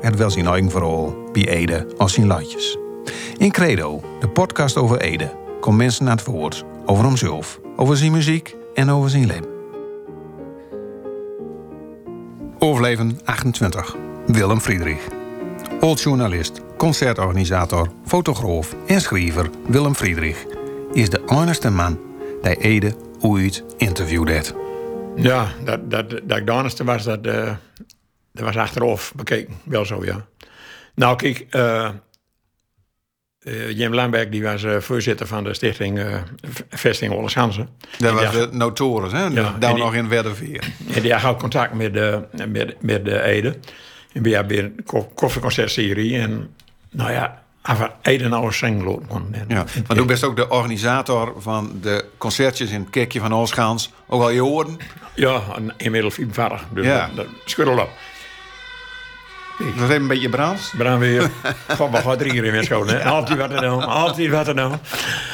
Het wel zijn eigen verhaal bij Ede als zijn latjes. In Credo, de podcast over Ede, komt mensen naar het woord over hemzelf, over zijn muziek en over zijn leven. Overleven 28. Willem Friedrich. Old journalist, concertorganisator, fotograaf en schrijver Willem Friedrich is de enigste man die Ede ooit interviewde. Ja, dat, dat, dat ik de enigste was, dat, eh, dat was achteraf bekeken. Wel zo, ja. Nou, kijk, eh eh, Jim Lamberg die was eh, voorzitter van de stichting Vesting Olle Schansen. Dat En was de notoris, hè? en Daar nog in Werderveer. En die had ook contact met de, met, met de Ede. En we hebben een ko- koffieconcertserie. En nou ja, af en Ede nou een single kon. En, Ja, maar du bent ook de organisator van de concertjes in het kerkje van Oosgaans. Ook al je hoorden. Ja, inmiddels 45. Dus Ja. dat, op. Dat was even een beetje Brahms. Braan weer. Wat drinken in mijn schoon. hè. Altijd wat er nou. Altijd wat er nou.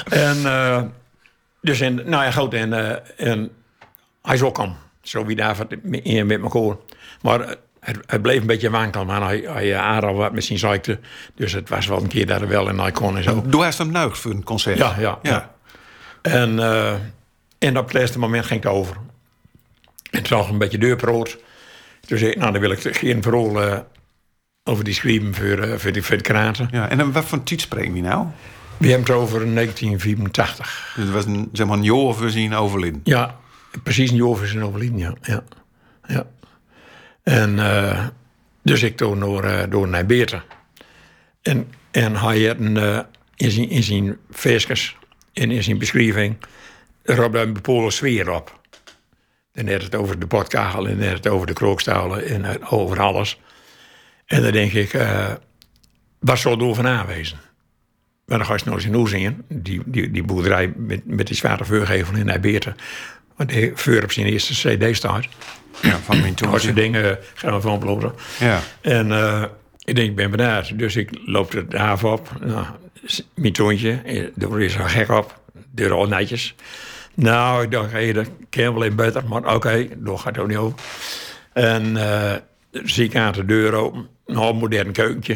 En eh, dus in, nou ja, goed. En, eh, en hij is ook aan. Zo wie daar in met elkaar. Maar eh, het, het bleef een beetje wankel. Maar hij, hij had al wat met zijn ziekte. Dus het was wel een keer dat er wel en hij kon en zo. Doe hij hem voor een concert. Ja, ja, ja. En, eh, en op het laatste moment ging het over. En het zag een beetje deurproot. Toen zei ik, nou dan wil ik geen verhaal eh, over die schrijven voor, eh, voor, die, voor de kraten. Ja, en wat voor tijd spreken we nou? We hebben het over 1984. Dus het was een, zeg maar, een jaar overleden. Ja, precies een jaar overleden, ja. ja. ja. En eh, dus ik toen door, eh, door naar Beerten. En, en hij had een, in zijn, in zijn en in zijn beschrijving... op een bepaalde sfeer op. Dan had het over de potkachel en dan had het over de krookstalen en over alles. En dan denk ik, eh wat zou er van aanwezen? Maar dan ga je nog eens in hoe zien. Die, die, die boerderij met, met die zware vuurgevel in Nijbeerten. Want de vuur op zijn eerste cd staat. Ja, van mijn Als je toen. dingen gaan we van oplopen. Ja. En eh, ik denk, ik ben benaderd. Dus ik loop de haven op. Nou, mijn toontje. eh, Daar is er gek op. Deur al netjes. Nou, ik dacht, hey, dat kan wel even beter. Maar oké, door gaat het ook niet over. En eh zie ik aan de deur open. Een heel modern keukentje.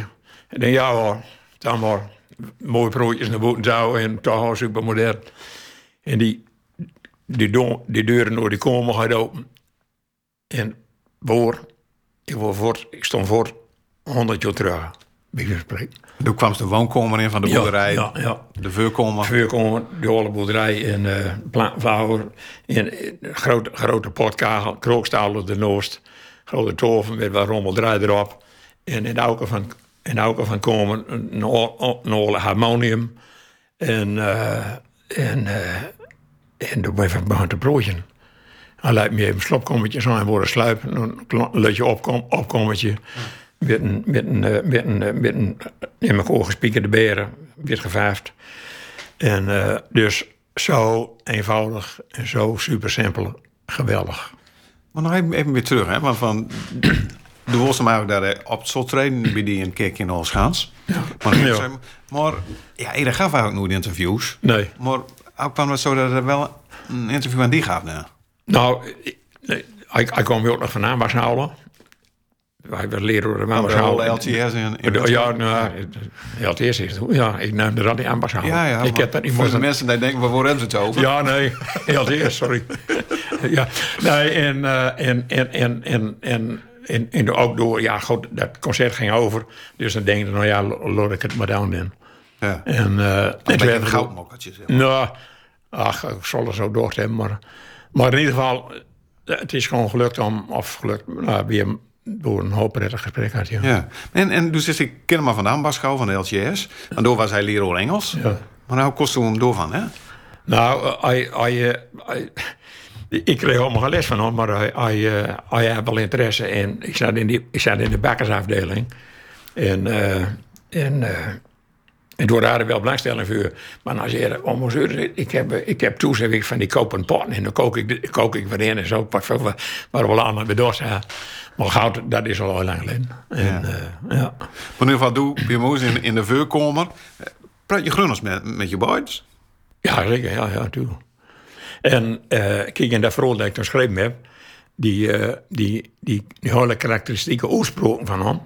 Ik denk, ja hoor, dan maar. Mooie broodjes naar boven touw en toch super modern. En die, die, do- die deuren door die komen gaat open. En voor, ik, word voort, ik stond voor 100 jaar terug. Toen kwam de woonkomer in van de boerderij. ja, ja. De vuurkomer. De hele boerderij in uh, Vlauwer. In eh, grote, grote potkagel, krookstaal op de Noost. Grote toven met wat rommel draai erop. En in auken van, in auken van komen een, een, harmonium. En, eh en, eh en toen ben ik te broodje. Hij lijkt me even een slopkommetje zo en worden sluipen. Een lutje opkom, opkommetje. Met een, met een, eh, met een, met een in gespiekerde beren. Wit geverfd. En dus zo eenvoudig en zo super simpel. Geweldig. Maar nog even, even weer terug, hè? Want van. De was maar ook daar op het trainen bij die een kerkje in Oosgaans. Maar, Ja. maar ja, Ede gaf eigenlijk nooit interviews. Nee. Maar ook kwam het zo dat er wel een interview aan die gaf. Nou. Nou, ik- nee, hij, hij kwam ook nog van Ambasshouden. Hij werd leraar door de Ambasshouden. LTS in, in Ja, nou, LTS is het. Ja, ik neem de in Ambasshouden. ja, ja. ik heb dat niet voor de mensen die denken, waar hebben ze het over? Ja, nee, LTS, sorry. ja, nee, en, eh, en, en, en, en, en, en, ook door, ja, goed, dat concert ging over. Dus dan denk ik, nou ja, laat ik het maar down in. Ja. En, eh en toen beetje hebben een we- goudmokkertje. Zeg maar. Nou, ach, ik zal er zo door hebben. Maar, maar in ieder geval, het is gewoon gelukt om, of gelukt, nou, weer door een hoop prettig gesprek had. Ja. Ja. En, en dus is ik ken hem maar van de van de LTS. En door was hij leraar Engels. Ja. Maar nou kost hem door van, hè? Nou, eh, hij, eh, hij- ik kreeg helemaal geen les van hem, maar hij, hij, eh, hij had wel interesse. En ik zat in, die, ik zat in de bakkersafdeling. En, eh, en, eh, en door daar wel belangstelling voor. Maar als je om ons ik heb, ik heb toezicht van die kopen potten en dan kook ik, kook ik weer in en zo. Waar we aan met dos. Maar goud, dat is al heel lang geleden. En, ja. Uh, ja. Wat doe je moest in, in de vuurkamer? Praat je grunners met, met je boys? Ja, zeker. Ja, ja, natuurlijk. En uh, kijk, in dat verhaal dat ik geschreven heb, die, uh, die, die, die hele karakteristieke oorsprong van hem,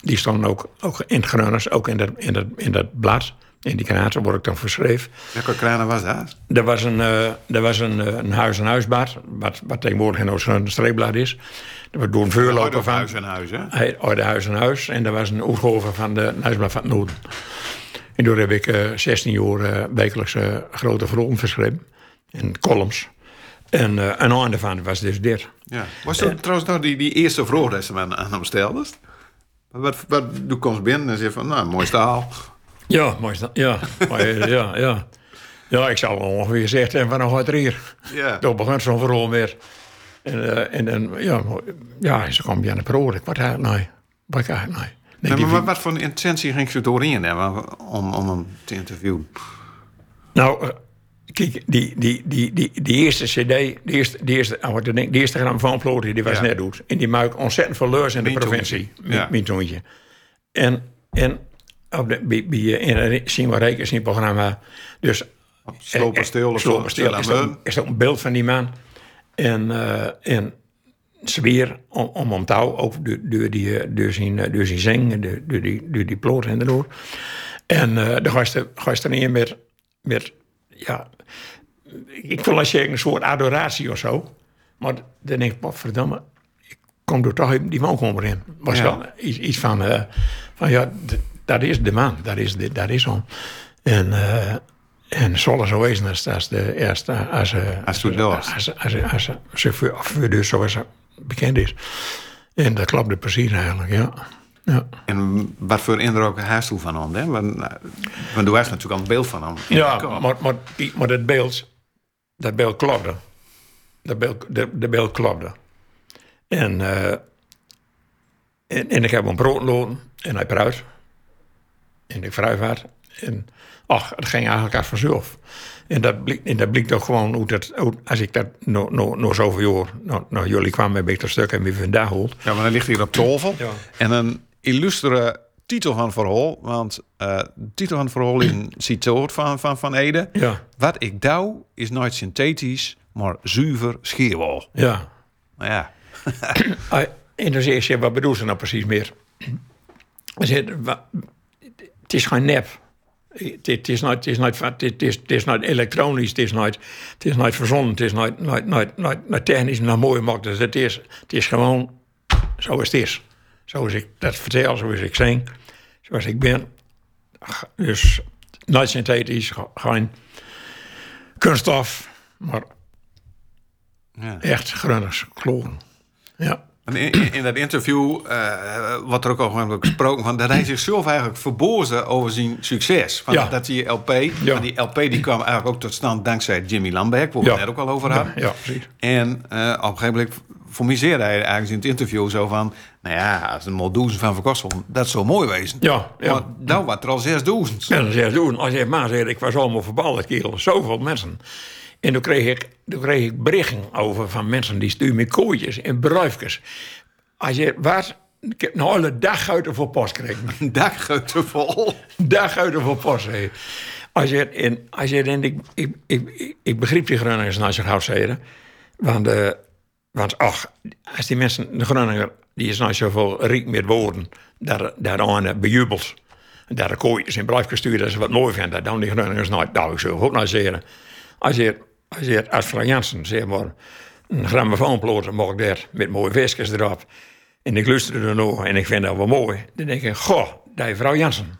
die stonden ook, ook in het grunners, ook in dat, in dat, in dat blad. In die kraan word ik dan verschreven. Welke kraan was dat? Dat was een, uh, dat was een, een huis- en huisbad, wat, wat tegenwoordig in een streekblad is. Dat was door een vuurloper van... Huis en huis, hè? Oude huis en huis. En dat was een oergolver van de huisblad van het Noorden. En door heb ik uh, 16 jaar wekelijks grote verhalen verschreven. En columns. En uh, een einde van was dus dit. Ja. Was dat trouwens nou die, die eerste vraag die ze aan, aan hem stelde? Wat, wat doe komt binnen en zegt van, nou, mooi staal. Ja, mooi staal. Ja, maar, ja, ja. Ja, ik zal ongeveer gezegd hebben van, nou gaat er hier. Ja. Toen begon zo'n verhaal weer. En, en, en ja, ja, ze kwam bij de pro. Ik wat eigenlijk nee. Wat eigenlijk nee. Nee, nee, maar wat, wat voor intentie ging ze doorheen hebben om, om hem te interviewen? Nou, kijk, die, die, die, die, die eerste cd, die eerste, die eerste, oh, de, de eerste gram van Ploter, die was ja. net doet. En die maakt ontzettend veel leurs in de provincie. Ja. Mijn. En, en op de, bij, bij, in zien we rekens in programma. Dus Slopen stil of Slopen stil. Is, ook, is ook een beeld van die man. En, uh, en sfeer om, om hem touw, ook door, door, die, door, zijn, door zijn zingen, door, door die, door die ploot en door. En uh, de gasten, gasten in met, met, ja, ik wil als zeggen een soort adoratie of zo. Maar dan denk ik, wat verdomme, ik kom er toch die man komen in. Was Ja. wel iets, iets van, uh, van ja, dat is de man, dat is, de, dat is hem. En, uh, en zal zo wezen als, als de eerste, als, uh, Als doet. als, als, als, als, chauffeur, of dus zoals bekend is. En dat klopte precies eigenlijk, ja. Ja, En wat voor indruk heeft u van hem? Hè? Want, nou, want u heeft natuurlijk al een beeld van hem. ja maar, maar, die- maar dat beeld, dat beeld klopte. Dat beeld, de, de beeld klopte. En, eh, en, en ik heb hem brood loon en hij pruit. En ik fruit En ach, het ging eigenlijk als vanzelf. En dat bleek, en dat bleek toch gewoon hoe dat, hoe- als ik dat nog no, no zoveel jaar, nou, nou jullie kwamen met beter stuk en wie vandaag holt. Ja, maar dan ligt hier op tafel. Ja. En een illustere titel van het verhaal. Want eh, de titel van het verhaal is een citaat van, van, van Ede. Ja, Wat ik douw is nooit synthetisch, maar zuiver scheerwal. ja. Nou ja, En dan zeg je, wat bedoel ze nou precies meer? Het is geen nep. Het is nooit, het is nooit, het is, het is nooit elektronisch, het is nooit, het is nooit verzonnen, het is nooit, nooit, nooit, nooit, nooit technisch naar mooi gemaakt. Dus het is, het is gewoon zoals het is. Zoals ik dat vertel, zoals ik zing, zoals ik ben. Dus nooit ge- geen kunststof, maar ja. echt grunnigs, kloren. Ja. In, in dat interview eh wordt er ook al gesproken van dat hij zichzelf eigenlijk verbozen over zijn succes. Van Ja. Dat die LP, want die LP die kwam eigenlijk ook tot stand dankzij Jimmy Lambeck, waar we Ja. het net ook al over hadden. Ja, ja, precies. En eh, op een gegeven moment formiseerde hij eigenlijk in het interview zo van, nou ja, als een Moldoezen van Verkossel, dat zou mooi wezen. Ja, ja. Maar nou wat er al 6000. En dan zei ze doen, als je maar zegt, ik was allemaal verballen, kerel, zoveel mensen. En toen kreeg ik, toen kreeg ik berichten over van mensen die sturen me kooitjes en bruifjes. Als je wat, ik heb een hele dag uit voor post gekregen. Een dakgoten vol. dag uit voor post. hè. Als je, en, als je en ik, ik, ik, ik, begreep die Groningers naar zich afzeden. Want, eh, want ach, als die mensen, de Groninger, die is nou zoveel riek met woorden, daar, aan bejubeld. En daar de kooitjes in blijft gestuurd dat ze wat mooi vinden. Dan die Groningers nooit. Nou, ik zou ook nou zeggen. Als je, als je als Frank Jansen, zeg maar, een grammofoonploot mag ik daar met mooie visjes erop. En ik luister er nog en ik vind dat wel mooi. Dan denk ik, goh, die vrouw Jansen.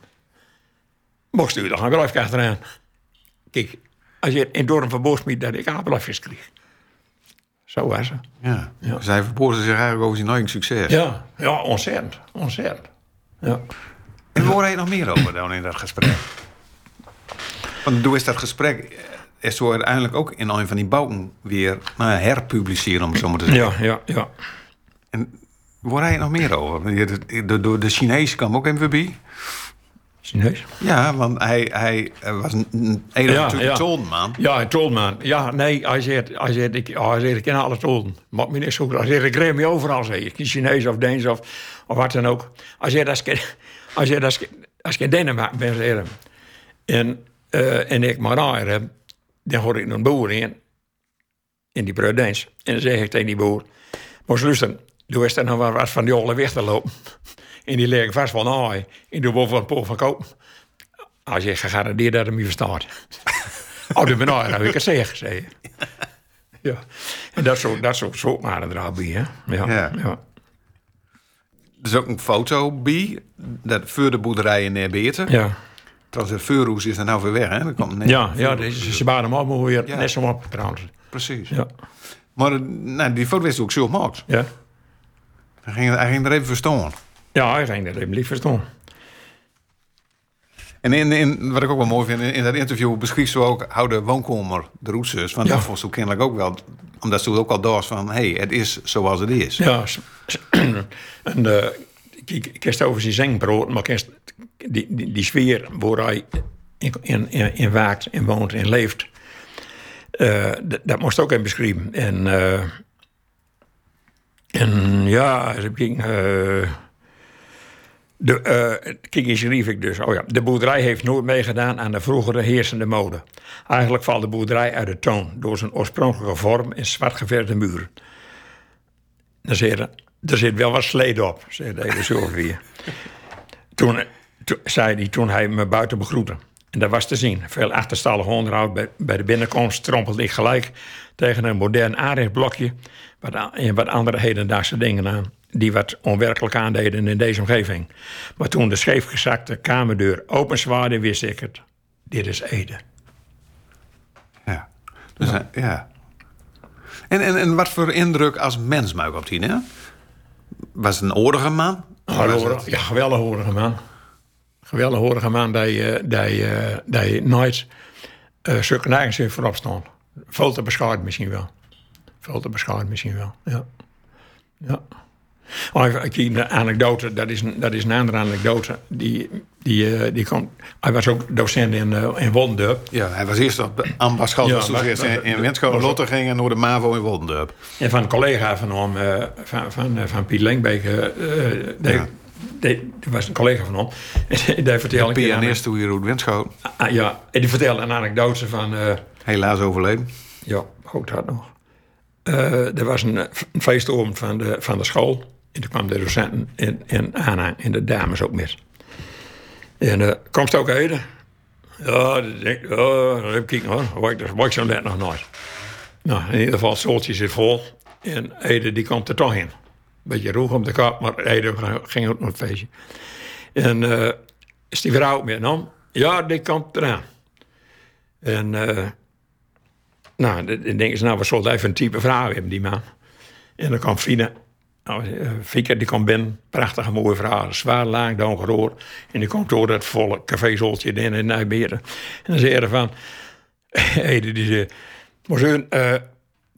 Mocht u dan een blijf achteraan. Kijk, als je in Dorm van Boosmiet dat ik aanblijfjes kreeg. Zo was ze. Ja. Ja. Zij verbozen zich eigenlijk over zijn eigen succes. Ja, ja, ontzettend. Ontzettend. Ja. En waar hoor je nog meer over dan in dat gesprek? Want doe eens dat gesprek eh, is zo uiteindelijk ook in een van die bouten weer nou herpubliceren, om het zo maar te zeggen. Ja, ja, ja. En Waar heb je nog meer over? Je- De, de, de, de Chinees kwam ook even voorbij. Chinees. Ja, want hij, hij was een, een hele Ja, ja, ja. een tolman. Ja, nee, hij zegt, hij zegt, ik, oh, hij zegt, ik ken alle tolden. Maakt me niet zo. Hij zegt, ik me overal, zeg ik. Chinees of Deens of, of wat dan ook. Hij zegt, als ik, hij zegt, als ik, als ik in Denemarken ben, zeg. En, eh, en ik maar heb, dan hoor ik een boer in, in die Breudens. En dan zeg ik tegen die boer, moest luisteren, doe eens er nog wat van die oude weg te lopen. En die leg ik vast van, ah, en doe boven een pool van koop. Hij zegt, gegarandeerd dat hij me verstaat. Oh, de benauwd, heb ik het zeggen, zei je. Ja. En dat soort, dat soort zoekmaren er al bij, hè? Ja. Ja. ja. Er is ook een foto bij, dat voor de boerderijen neer Beerten. Ja, Trouwens, het vuurhoes is er nou weer weg, hè? Dat komt net- ja, ja deze, ze waren hem allemaal weer Ja. net zo op, trouwens. Precies. Ja. Maar eh, nou, die foto is ook zo gemaakt. Ja. Hij ging, hij ging er even verstaan. Ja, hij ging dat even lief verstaan. En in, in, wat ik ook wel mooi vind, in, in dat interview beschrijft ze ook hoe de woonkamer de route is. Want Ja. dat vond ze kennelijk ook wel, omdat ze ook al door van, hé, hey, het is zoals het is. Ja, en uh, ik kerst over zijn zengbrood, maar kerst die, die, die sfeer waar hij in, in, in, waakt en woont en leeft, eh, dat moest ook even beschrijven. En, eh, en ja, eh, de, eens schreef ik dus. Oh ja, de boerderij heeft nooit meegedaan aan de vroegere heersende mode. Eigenlijk valt de boerderij uit de toon door zijn oorspronkelijke vorm en zwart geverde muren. Er zit wel wat sleden op, zei de hele Sylvie. toen, zei hij toen hij me buiten begroette. En dat was te zien. Veel achterstallig onderhoud bij, bij de binnenkomst trompelde ik gelijk tegen een modern aanrechtblokje wat, en wat andere hedendaagse dingen aan, die wat onwerkelijk aandeden in deze omgeving. Maar toen de scheefgezakte kamerdeur openzwaarde, wist ik het. Dit is Ede. Ja. Dus, hij- ja. En, en, en wat voor indruk als mens maak op die, hè? Was het een oordige man? Het- ja, geweldig horige man. Geweldig man die, eh, die, eh, die nooit uh, zulke heeft voorop staan. Veel te beschadigd misschien wel. Veel te beschadigd misschien wel, ja. Ja. Oh, even- de anekdote, dat is, een- dat is een andere anekdote. Die, die, eh, die komt, hij was ook docent in, eh in. Ja, hij was eerst ambasschaal, Ja, eerst in, in Wenschoten maar- Lotte ging en door de MAVO in Woldendorp. En van een collega van hem, eh, van, van, van Piet Lengbeek, eh, die, Ja. die, die was een collega van hem. En die vertelde een aan- Pianist toen hier uit Wenschoten. Ah, ja, en die vertelde een anekdote van... eh, Helaas overleden. ja, goed dat nog. Er was een, een van de, van de school. En toen kwamen de docenten in, in aanhang en de dames ook met. En uh, komst ook eten? Ja, dat denk ik, ja, dat heb ik kijken hoor. Ik zo net nog nooit. Nou, in ieder geval, stoeltje zit vol. En Ede die komt er toch in. Beetje roeg om de kap, maar Ede ging ook nog het feestje. En eh, is die vrouw met hem? Ja, die komt eraan. En eh, nou, dan dan denken ze, nou, we zullen even een type vrouw hebben, die man. En dan kwam Fine. Nou, eh, die komt binnen. Prachtige mooie vrouw. Zwaar laag, donkerrood. En die komt door dat volle cafézoltje in Nijmegen. En dan zei hij van... Ede, die zei... Monsieur, eh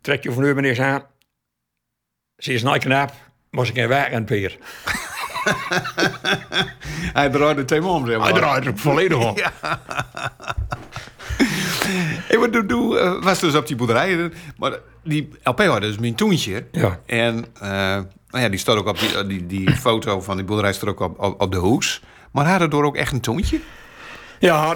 trek je van u meneer aan. Ze is nooit knap. Moest ik geen werk aan Peer. Hij draaide twee om, zeg maar. Hij draait er volledig om. Hey, maar doe, eh, was dus op die boerderij. Maar die LP had dus mijn toentje. Ja. En nou ja, die staat ook op die, die, die foto van die boerderij staat ook op, op, op de hoes. Maar had het door ook echt een toontje? Ja,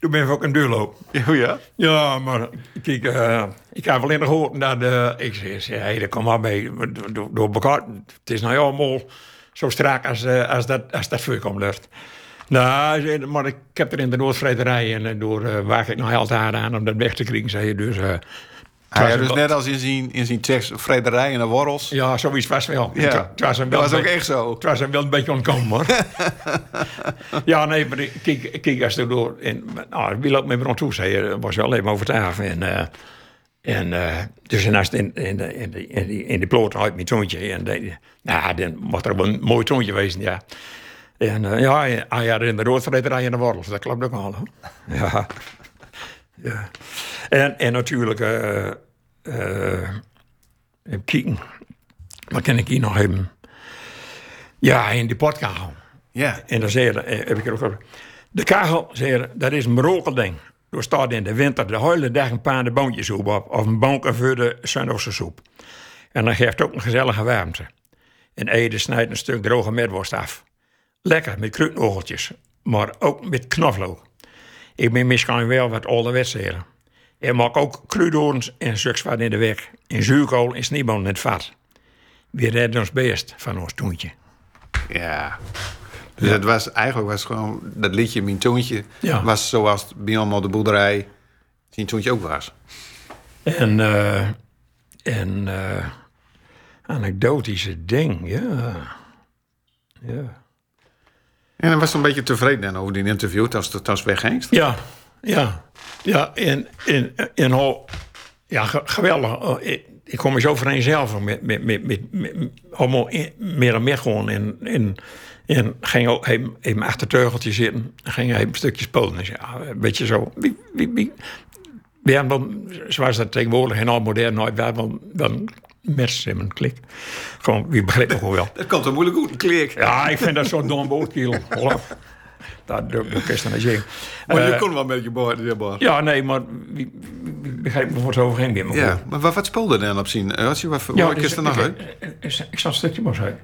toen ben ik ook een duurloop. Oh ja? Ja, maar kijk, eh, ik heb alleen nog gehoord dat uh, ik zei, zei, hey, dat komt maar mee door, door elkaar. Het is nou ja, allemaal zo strak als, uh, als dat, als dat voorkomt lucht. Nou, maar ik heb er in de Noordvrederij en door uh, waar ik nog hard aan om dat weg te krijgen, zei je dus. Uh, hij had dus net als in zijn, in zijn tekst vrederij en de worrels. Ja, zoiets was wel. Ja, het, was hem dat was ook echt zo. Het was hem wel een beetje ontkomen, hoor. ja, nee, maar ik- kijk, kijk als er door... En, nou, wie loopt met me toe, zei je. was wel even over tafel. En, eh, en uh, dus en als in, in, de, in, de, in, die, in die ploot uit mijn toontje. En de, nou, dan mocht er wel een mooi toontje wezen, ja. En uh, ja, hij had in de roodvrederij en de wortels. Dat klopt ook al, hoor. Ja. Ja. En, en natuurlijk... Uh, uh, even kijken. Wat kan ik hier nog hebben? Ja, in die potkachel. Ja. En dan zei heb ik er ook over. De kachel, zei je, dat is een mirakelding. Er staat in de winter de hele dag een paar de boontjessoep op. Of een bonken voor de soep. En dan geeft ook een gezellige warmte. En Ede snijdt een stuk droge metworst af. Lekker, met kruidnogeltjes. Maar ook met knoflook. Ik ben misschien wel wat ouderwets heren. Ik maak ook kruidorens en wat in de weg. En zuurkool en sniebonen in het vat. We redden ons best van ons toentje. Ja. Dus het was eigenlijk was gewoon dat liedje Mijn Toontje Ja. was zoals bij op de boerderij zijn Toontje ook was. En, eh en eh anekdotische ding, ja. Ja. En dan was een beetje tevreden dan over die interview als het als wegging. Ja, ja. Ja, en, en, en al, ja, ge- geweldig. Oh, Ik, kom me zo vereenzelvigen met, met, met, met, met, allemaal in- meer en meer gewoon. En, en, en ging ook even, even achter het teugeltje zitten. En ging even een stukje spolen. En zei, ja, een beetje zo. Wie, wie, wie, wel, zoals dat tegenwoordig en al modern nooit, we een mes in een klik. Gewoon, wie begrijpt het gewoon wel. Dat komt er moeilijk goed, een klik. Ja, ik vind dat zo'n dom. Olaf. Dat best aan zeggen. Maar je Eh, kon wel met je boord. Ja, nee, maar wie, begrijpt me voor zo overheen weer. Ja, maar wat, speelde er dan op zien? Eh, Wat, wat, ja wat is er nog uit? ik, ik, zal een stukje maar uit.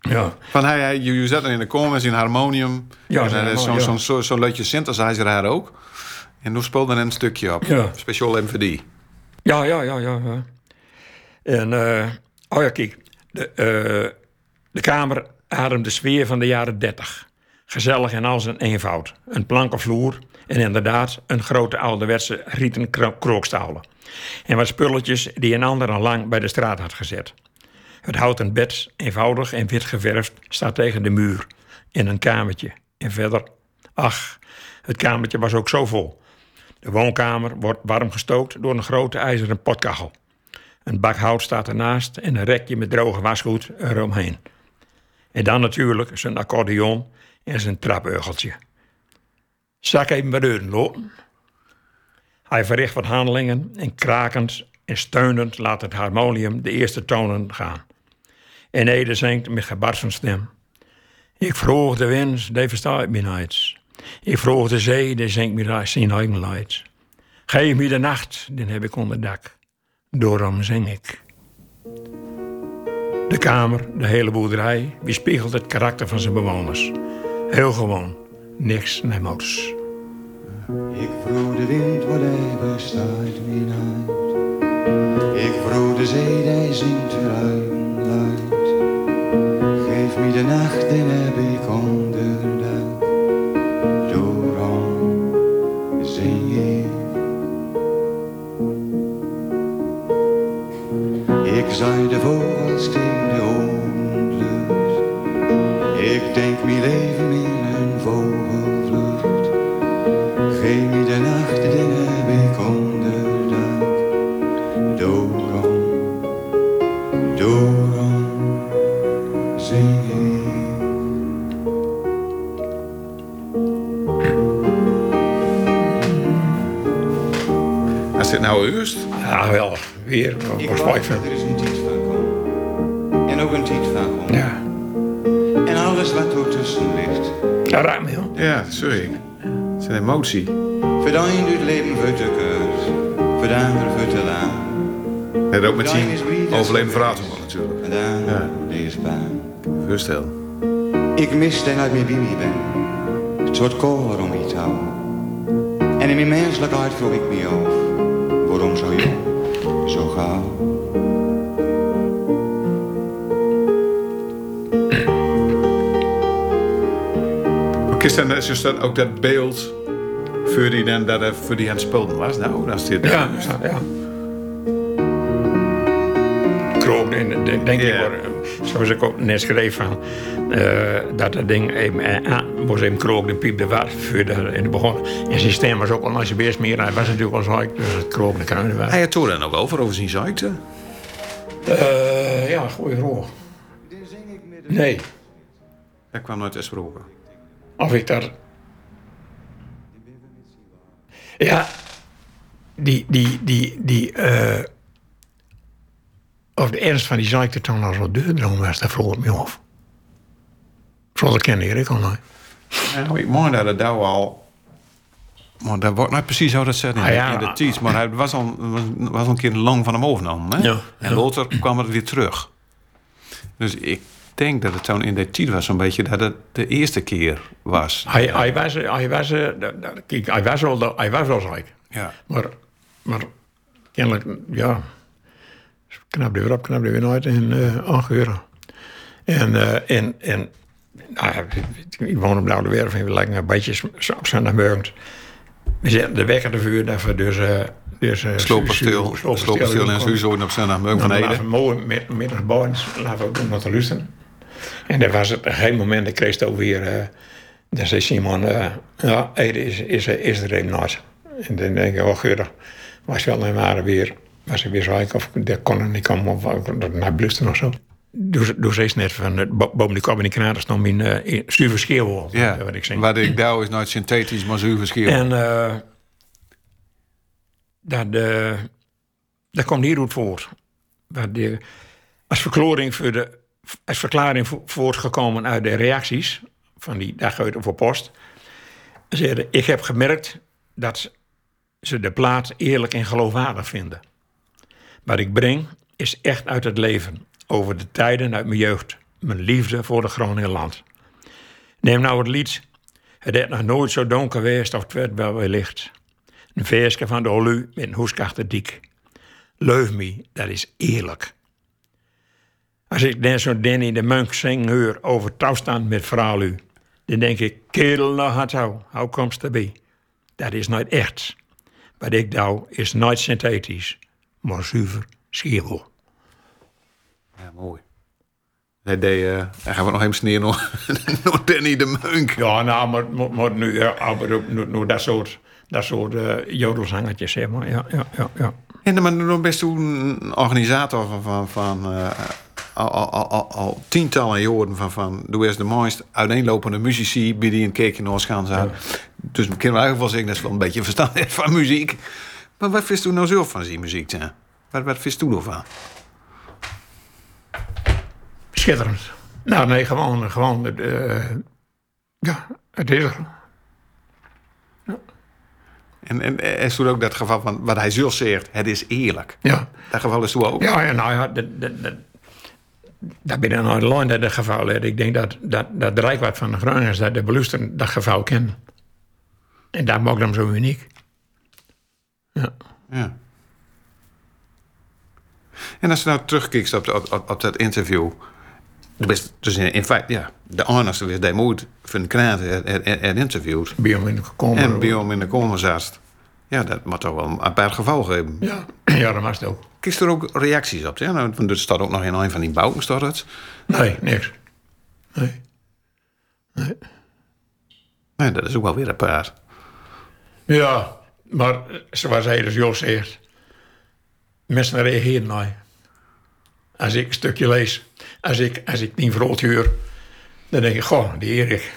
Ja, Van hij, hij, je, zat er in de kom met zijn harmonium. Ja, is zo'n zo'n zo, zo'n leutje synthesizer haar ook. En toen speelde er een stukje op. Ja. Speciaal die. ja, ja, ja. ja, ja. En, eh, oh ja, kijk. De, eh, de kamer ademt de sfeer van de jaren dertig. Gezellig en al zijn eenvoud. Een plankenvloer en inderdaad een grote ouderwetse rieten kro- krookstalen. En wat spulletjes die een ander al lang bij de straat had gezet. Het houten bed, eenvoudig en wit geverfd, staat tegen de muur. In een kamertje. En verder, ach, het kamertje was ook zo vol. De woonkamer wordt warm gestookt door een grote ijzeren potkachel. Een bak hout staat ernaast en een rekje met droge wasgoed eromheen. En dan natuurlijk zijn accordeon en zijn trapeugeltje. Zal ik even bij deuren lopen? Hij verricht wat handelingen en krakend en steunend laat het harmonium de eerste tonen gaan. En Ede zingt met gebarsten stem. Ik vroeg de wind, die verstaat me niet. Ik vroeg de zee, die zingt me zijn. Geef me de nacht, den heb ik onder Daarom zing ik. De kamer, de hele boerderij, weerspiegelt het karakter van zijn bewoners. Heel gewoon, niks nemots. Ik vroeg de wind wat hij bestaat wie. Ik vroeg de zee die zingt luid. Geef me de nacht, den heb ik onderdak. Leven in een vogelvlucht. Geef me de nacht, den heb ik onderdak. Daarom, daarom zing ik. Is dit nou eerst? Ja, geweldig. Weer, Ik was mooi Het emotie. Voor de een doet leven voor de ander voor te lang. Het ook met zien overleden verraad natuurlijk. De ander Ja. die is bang. Rustig. Ik mis dat ik meer bij me ben. Het soort kolen om iets houden. En in mijn menselijkheid vroeg ik me af. Waarom zo jong, zo gauw? Is dan, is dan ook dat beeld voor die, dan, dat, er- voor die aan het spelen was? Nou, dat is dit. Ja, ja, ja. Krook, en denk, ik, zoals ik ook net schreef van, eh, dat dat ding even eh, aan moest even krook, de piep de waard voor de, in het begin. En zijn stem was ook al als je beest meer, hij was natuurlijk al zo, dus het krook de kruinen waren. Hij had toen dan ook over, over zijn ziekte. Eh, ja, goeie vroeg. Nee, Dat kwam nooit te sprake. of ik daar... Ja, die, die, die, die, eh of de ernst van die ziekte toen al zo duurdroom was, daar vroeg ik me af. Zo dat ken ik al nooit. Nou, ik mooi dat het daar al. Maar dat wordt niet precies zo dat zit in, Ah, ja. in de tijd. Maar hij was al, was, was al een keer lang van hem overgenomen. Hè? Ja, En ja. later kwam het weer terug. Dus ik denk dat het toen in de tijd was zo'n beetje dat het de eerste keer was. Hij, hij was, hij was, eh, kijk, hij was de- hij was wel rijk. Ja. Maar, maar kennelijk, ja, knap er weer op, knap er weer uit in uh, aangeuren. En, eh, en, en nou ik woon op Blauwe Werf en we lijken een beetje op zondagmorgen. We zetten de wekker te vuur daarvoor, dus... uh, dus uh, Sloperstil, sloperstil en Suzo op zondag van Ede. laten we mooi met, laten we ook doen wat te luisteren. En daar was het op een gegeven moment, ik kreeg het ook weer, eh dan zei Simon, eh, ja, Ede is, is, is er een nooit. En dan denk ik, oh geurig, was wel en waren weer, was ik weer zo of dat kon er niet komen, of naar blusten of zo. Doe, doe ze eens net van, eh, bo- boven die kop en die knaden stond mijn uh, schreeuwen, Ja, wat ik zeg. wat ik daar is nooit synthetisch, maar zuiver. En uh, dat, uh, dat komt hieruit voort. Dat de, als, verklaring voor de, als verklaring vo voortgekomen uit de reacties van die dag uit voor post. Zeiden, ik heb gemerkt dat ze de plaat eerlijk en geloofwaardig vinden. Wat ik breng is echt uit het leven. Over de tijden uit mijn jeugd. Mijn liefde voor de Groningen land. Neem nou het lied het is nog nooit zo donker geweest of het werd wel weer licht. Een versje van de Olu met een dik. Leuf me, dat is eerlijk. Als ik dan zo Danny de Munk zingen hoor over toestand met vrouw dan denk ik, kerel nog had zo, hoe komst erbij? Dat is nooit echt. Wat ik doe is nooit synthetisch, maar zuiver schierwol. Ja, mooi. Hij deed, uh, hij gaat nog even sneer nog, nog Danny de Munk. Ja, nou, maar, maar, maar nu, ja, maar nu, nu dat soort, dat soort uh, jodelzangetjes, zeg maar. Ja, ja, ja, ja. En dan best een organisator van, van, van uh, al, al, al, al, tientallen jaren van, van doe eens de mooist uiteenlopende muzici bij die een keertje naar ons gaan zijn. Ja. Dus we kunnen eigenlijk wel zeggen dat ze wel een beetje verstand heeft van muziek. Maar wat vindt u nou zelf van die muziek? Hè? Wat, wat vindt u ervan? Schitterend. Nou, nee, gewoon, gewoon, uh, ja, het is er. Ja. En, en is toen ook dat geval van wat hij zelf zegt, het is eerlijk. Ja. Dat geval is toen ook. Ja, ja nou ja, dat, dat, dat, dat ben ik nou alleen dat het geval. Ik denk dat, dat, dat de Rijkwaard van de Groningers, dat de beluisteren dat geval kennen. En dat maakt hem zo uniek. Ja. ja. En als je nou terugkijkt op, op, op, op dat interview. Best, dus in, in feite, ja, de honest was die moet van de krant en. Bij hem in de komen. En bij hem in de komen zat. Ja, dat moet toch wel een apart geval geven. Ja, ja dat het ook. Kijk er ook reacties op? Ja? Nou, er staat ook nog in een van die bouwen, staat het? Nee, niks. Nee. Nee. Nee, dat is ook wel weer apart. Ja, maar zoals hij dus Jos zegt, mensen reageren naar. Als ik een stukje lees, als ik, als ik tien vrolijk huur, dan denk ik, goh, die Erik.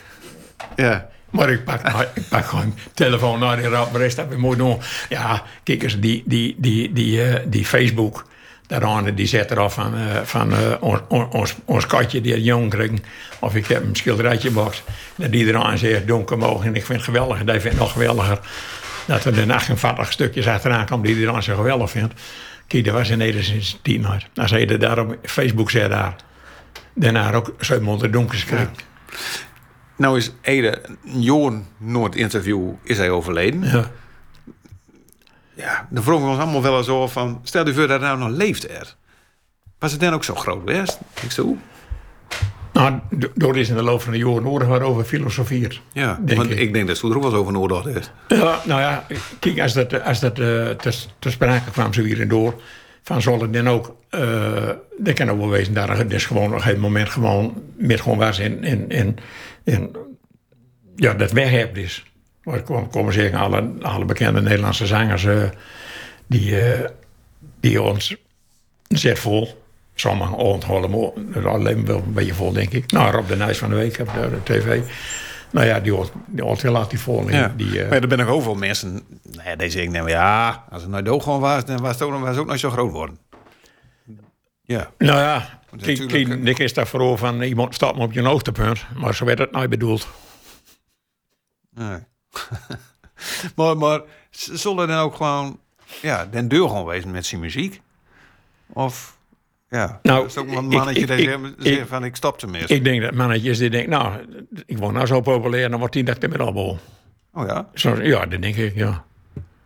Ja. Maar ik pak, ik pak gewoon telefoon naar die rap, rest dat we moeten doen. Ja, kijk eens, die, die, die, die, uh, die Facebook, daaraan, die zet eraf van, uh, van uh, ons, ons, ons katje die het jong kreeg. Of ik heb een schilderijtje box. Dat die eraan zegt, donker mogen. En ik vind het geweldig. En die vindt het nog geweldiger. Dat er de 48 stukjes achteraan komen die hij dan zo geweldig vindt. Kijk, dat was in Nederland sinds tien jaar. Als hij er daar op Facebook zet daar. Daarna ook zo onder donkers kreeg. Ja. Nou is Ede, een jaar Noord interview is hij overleden. Ja. Ja, dan vroegen we ons allemaal wel eens over van... Stel je voor dat hij nou nog leeft er. Was het dan ook zo groot geweest? Ik zo. Nou, door is in de loop van de jaren nodig waarover filosofeert. Ja, denk want ik. ik. denk dat ze er ook wel eens over nodig is. Ja, nou ja, kijk, als dat, als dat uh, te, te sprake kwam zo hier en door... van zal het dan ook... Uh, dat kan ook wel wezen, daar is dus gewoon op een moment gewoon... met gewoon waar in, in, in ja, dat weghebt is. Maar ik kom, kom zeggen, alle, alle bekende Nederlandse zangers... Uh, die, die ons zet vol... Sommigen onthouden alleen wel een beetje vol, denk ik. Nou, Rob de Nijs van de Week op de, de tv. Nou ja, die hoort, die hoort relatief vol. Ja. Die, uh... Maar er zijn nog overal mensen... Nou ja, die zeggen, nou ja, als het nou dood gewoon was... dan was het ook, was het ook nog zo groot worden. Ja. Nou ja, ik is daar vooral van iemand staat op je hoogtepunt. Maar zo werd het nooit bedoeld. Nee. maar, maar zullen dan ook gewoon, ja, den deur gewoon wezen met zijn muziek? Of, ja, Nou, is ook een mannetje ik- die zegt- van ik stop tenminste. Ik denk dat mannetjes die denken, nou, ik word nou zo populair, dan wordt die dat met allemaal. Oh ja? Zo, ja, dat denk ik, ja.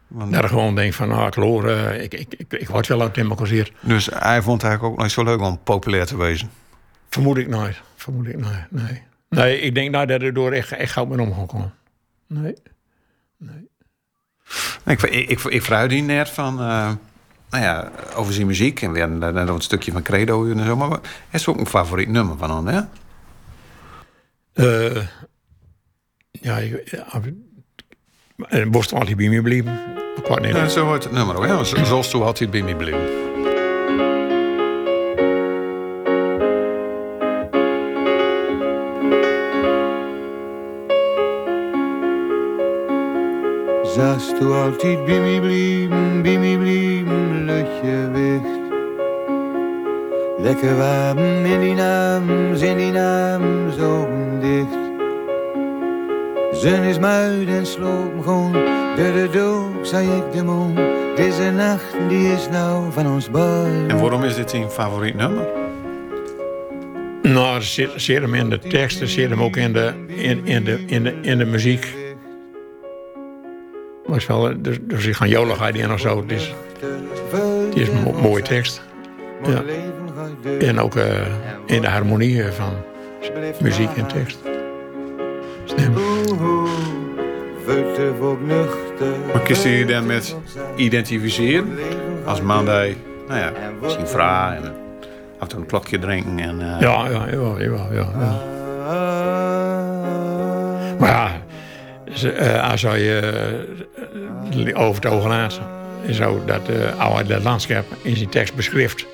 Want- Dat ik gewoon denk van, ik hoor, eh, ik, ik, ik, ik word wel uit. Dus hij vond het eigenlijk ook nooit zo leuk om populair te wezen. Vermoed ik nooit. Vermoed ik nooit, nee. Nee, ik denk nou dat er door echt, echt goud met om gaan komen. Nee. Ik, ik, ik, ik vraag die net van, eh, nou ja, over zijn muziek. En weer net een stukje van Credo en zo. Maar het is ook een favoriet nummer van hem, hè? Eh, ja, borst altijd bij me blijven. Ik weet niet. Ja, zo hoort het nummer ook? Zo- Zoals toen altijd bij me bleef. Zast du altijd bij mij blijven, bij mij blijven, luchtje wicht. Lekker warm in die naam, in die naam, zo dicht. Zon is muid en sloop me gewoon, door de dook zei ik de mond. Deze nacht die is nou van ons beiden. En waarom is dit zijn favoriet nummer? Nou, zit, zit hem in de teksten, zit hem ook in de, in, in de, in de, in de muziek. Maar is wel, dus, dus ik ga joligheid in of zo. Het is, het is een mo- mooie tekst. Ja. En ook eh, in de harmonie van muziek en tekst. Stem. Maar hij je dan met identificeren? Als man die, nou ja, zien vragen en af en toe een klokje drinken en... eh, Ja, ja, ja, ja, ja, ja. Maar ja, eh, als je eh, over het oog laat, en zo dat uh, oude dat landschap in zijn tekst beschrijft.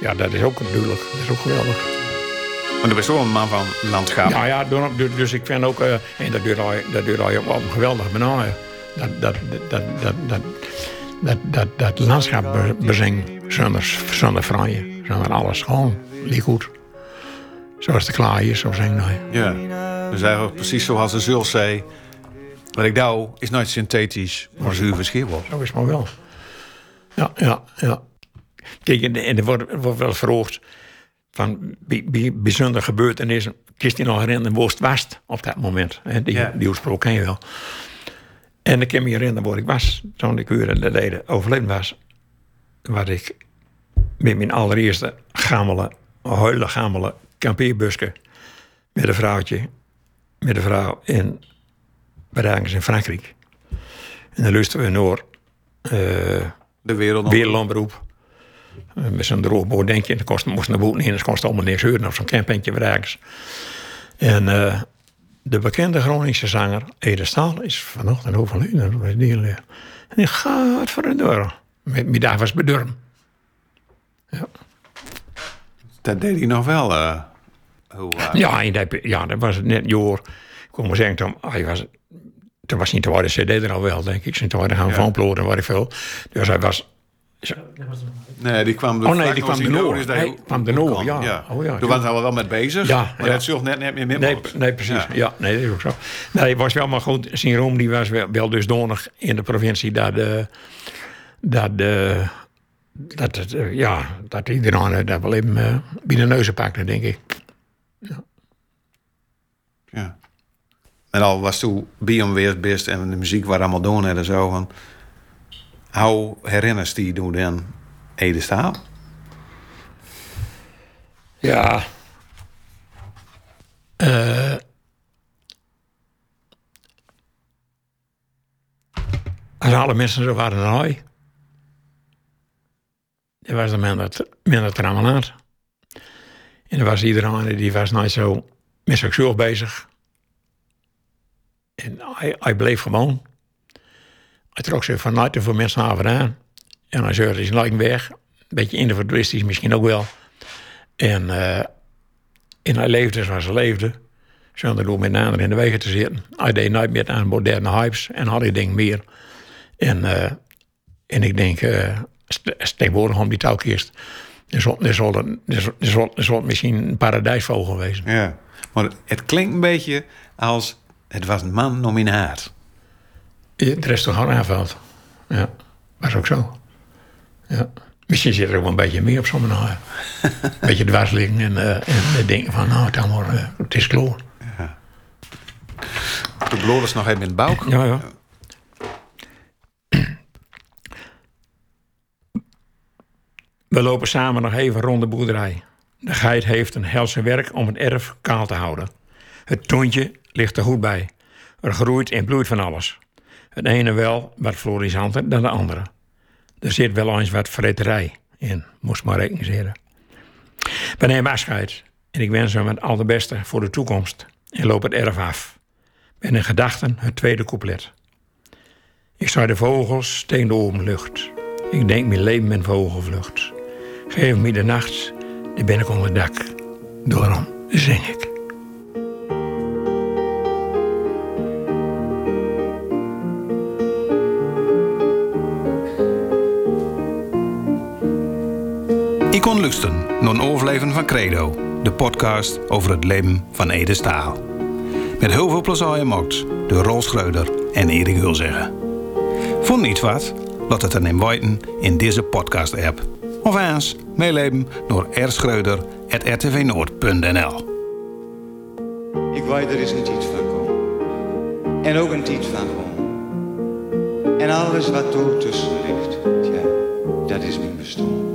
Ja, dat is ook duidelijk. Dat is ook geweldig. Maar er is wel een man van landschap. Ja, ja, dus ik vind ook, eh, en dat doet hij, dat hij op een geweldig benaaien. Dat, dat, dat, dat, dat, dat, dat, dat landschap be- bezing zonder, zonder zonder alles. Gewoon, liek goed. Zoals de klaar is, zo zingen hij. Ja. Dus eigenlijk precies zoals de zul zei... Wat ik doe is nooit synthetisch, maar zuiver schimmel. Zo is het maar wel. Ja, ja, ja. Kijk, en, en er wordt, er wordt wel verhoogd van bij, bij bijzondere gebeurtenissen. Kist nog herinneren waar het was op dat moment? Hè? Die, Ja. die oorsprong ken je wel. En ik kan me herinneren waar ik was toen ik uren geleden overleden was. Waar ik met mijn allereerste gamele, huile gamele kampeerbusje met een vrouwtje, met een vrouw in, ergens in Frankrijk. En dan luisteren we naar eh De wereld. wereldlandberoep. Uh, met zo'n droogboot denk je, en dan kost, moest naar boven in, dat kost allemaal niks huren op zo'n campingje ergens. En eh, de bekende Groningse zanger Ede Staal is vanochtend overleden. Dat was die, eh, En die gaat voor de deur. Daar was bedurm. Dat deed hij nog wel. eh, hoe, eh, Ja, dat, ja, dat was net jaar. Ik kon maar zeggen, toen, hij was, toen was niet te worden cd er al wel, denk ik. Zijn te worden gaan van ploten, waar ik veel. Dus hij was... Nee, die kwam er Oh, nee, die kwam Hij hij kwam erdoor, kan. ja. Oh, ja, Toen waren al wel met bezig, Ja, maar ja. dat zult net, net meer Nee, nee precies. Ja. Ja. nee, dat is ook zo. Nee, het was wel maar goed. Zijn roem die was wel, wel dusdanig in de provincie dat, de, dat, de, dat, het, eh, ja, dat iedereen eh, dat wel even uh, de neuzen pakte, denk ik. Ja. En al was toen weer best en de muziek waar allemaal doen en zo. Van, hoe herinnert die toen dan Ede Staal? Ja. Eh als alle mensen zo waren dan hij. Er was er minder, minder. En er was iedereen die was nooit zo met bezig. En hij, bleef gewoon. Hij trok zich van veel mensen aan. En hij zeurde zijn lijken weg. Een beetje individualistisch misschien ook wel. En, eh en hij leefde zoals hij leefde. Zonder door met een ander in de wegen te zitten. Hij deed nooit meer aan moderne hypes. En had ik denk meer. En, eh, en ik denk, st- tegenwoordig om die touwkist. Er zal, er, zal, er, zal, er, zal, er zal misschien een paradijsvogel wezen. Ja. Maar het klinkt een beetje als het was een man nominaat. Het restaurant aanvalt. Ja, was ook zo. Ja. Misschien zit er ook wel een beetje meer op zo'n nou, Een beetje dwars liggen en, uh, en denken van, nou, het, allemaal, uh, het is kloor. Ja. De bloed is nog even in de buik. Ja, ja. We lopen samen nog even rond de boerderij. De geit heeft een helse werk om het erf kaal te houden. Het toontje ligt er goed bij. Er groeit en bloeit van alles. Het ene wel wat florissanter dan de andere. Er zit wel eens wat vreterij in, moest maar recenseren. We nemen afscheid en ik wens hem het allerbeste voor de toekomst en loop het erf af. Ben in gedachten het tweede couplet. Ik sta de vogels tegen de lucht. Ik denk mijn leven met vogelvlucht. Geef me de nacht, dan ben ik onder dak. Daarom zing ik. Ik kon lusten naar een overleven van Credo, de podcast over het leven van Ede Staal. Met heel veel plezier mocht door Rol Schreuder en Erik Hulzeggen. Vond niet wat? Laat het dan in weten in deze podcast-app. Of eens meeleven door rschreuder.rtvnoord.nl Ik weet er is een tijd van komen. En ook een tijd van gewoon. En alles wat er tussen ligt, ja, dat is mijn bestaan.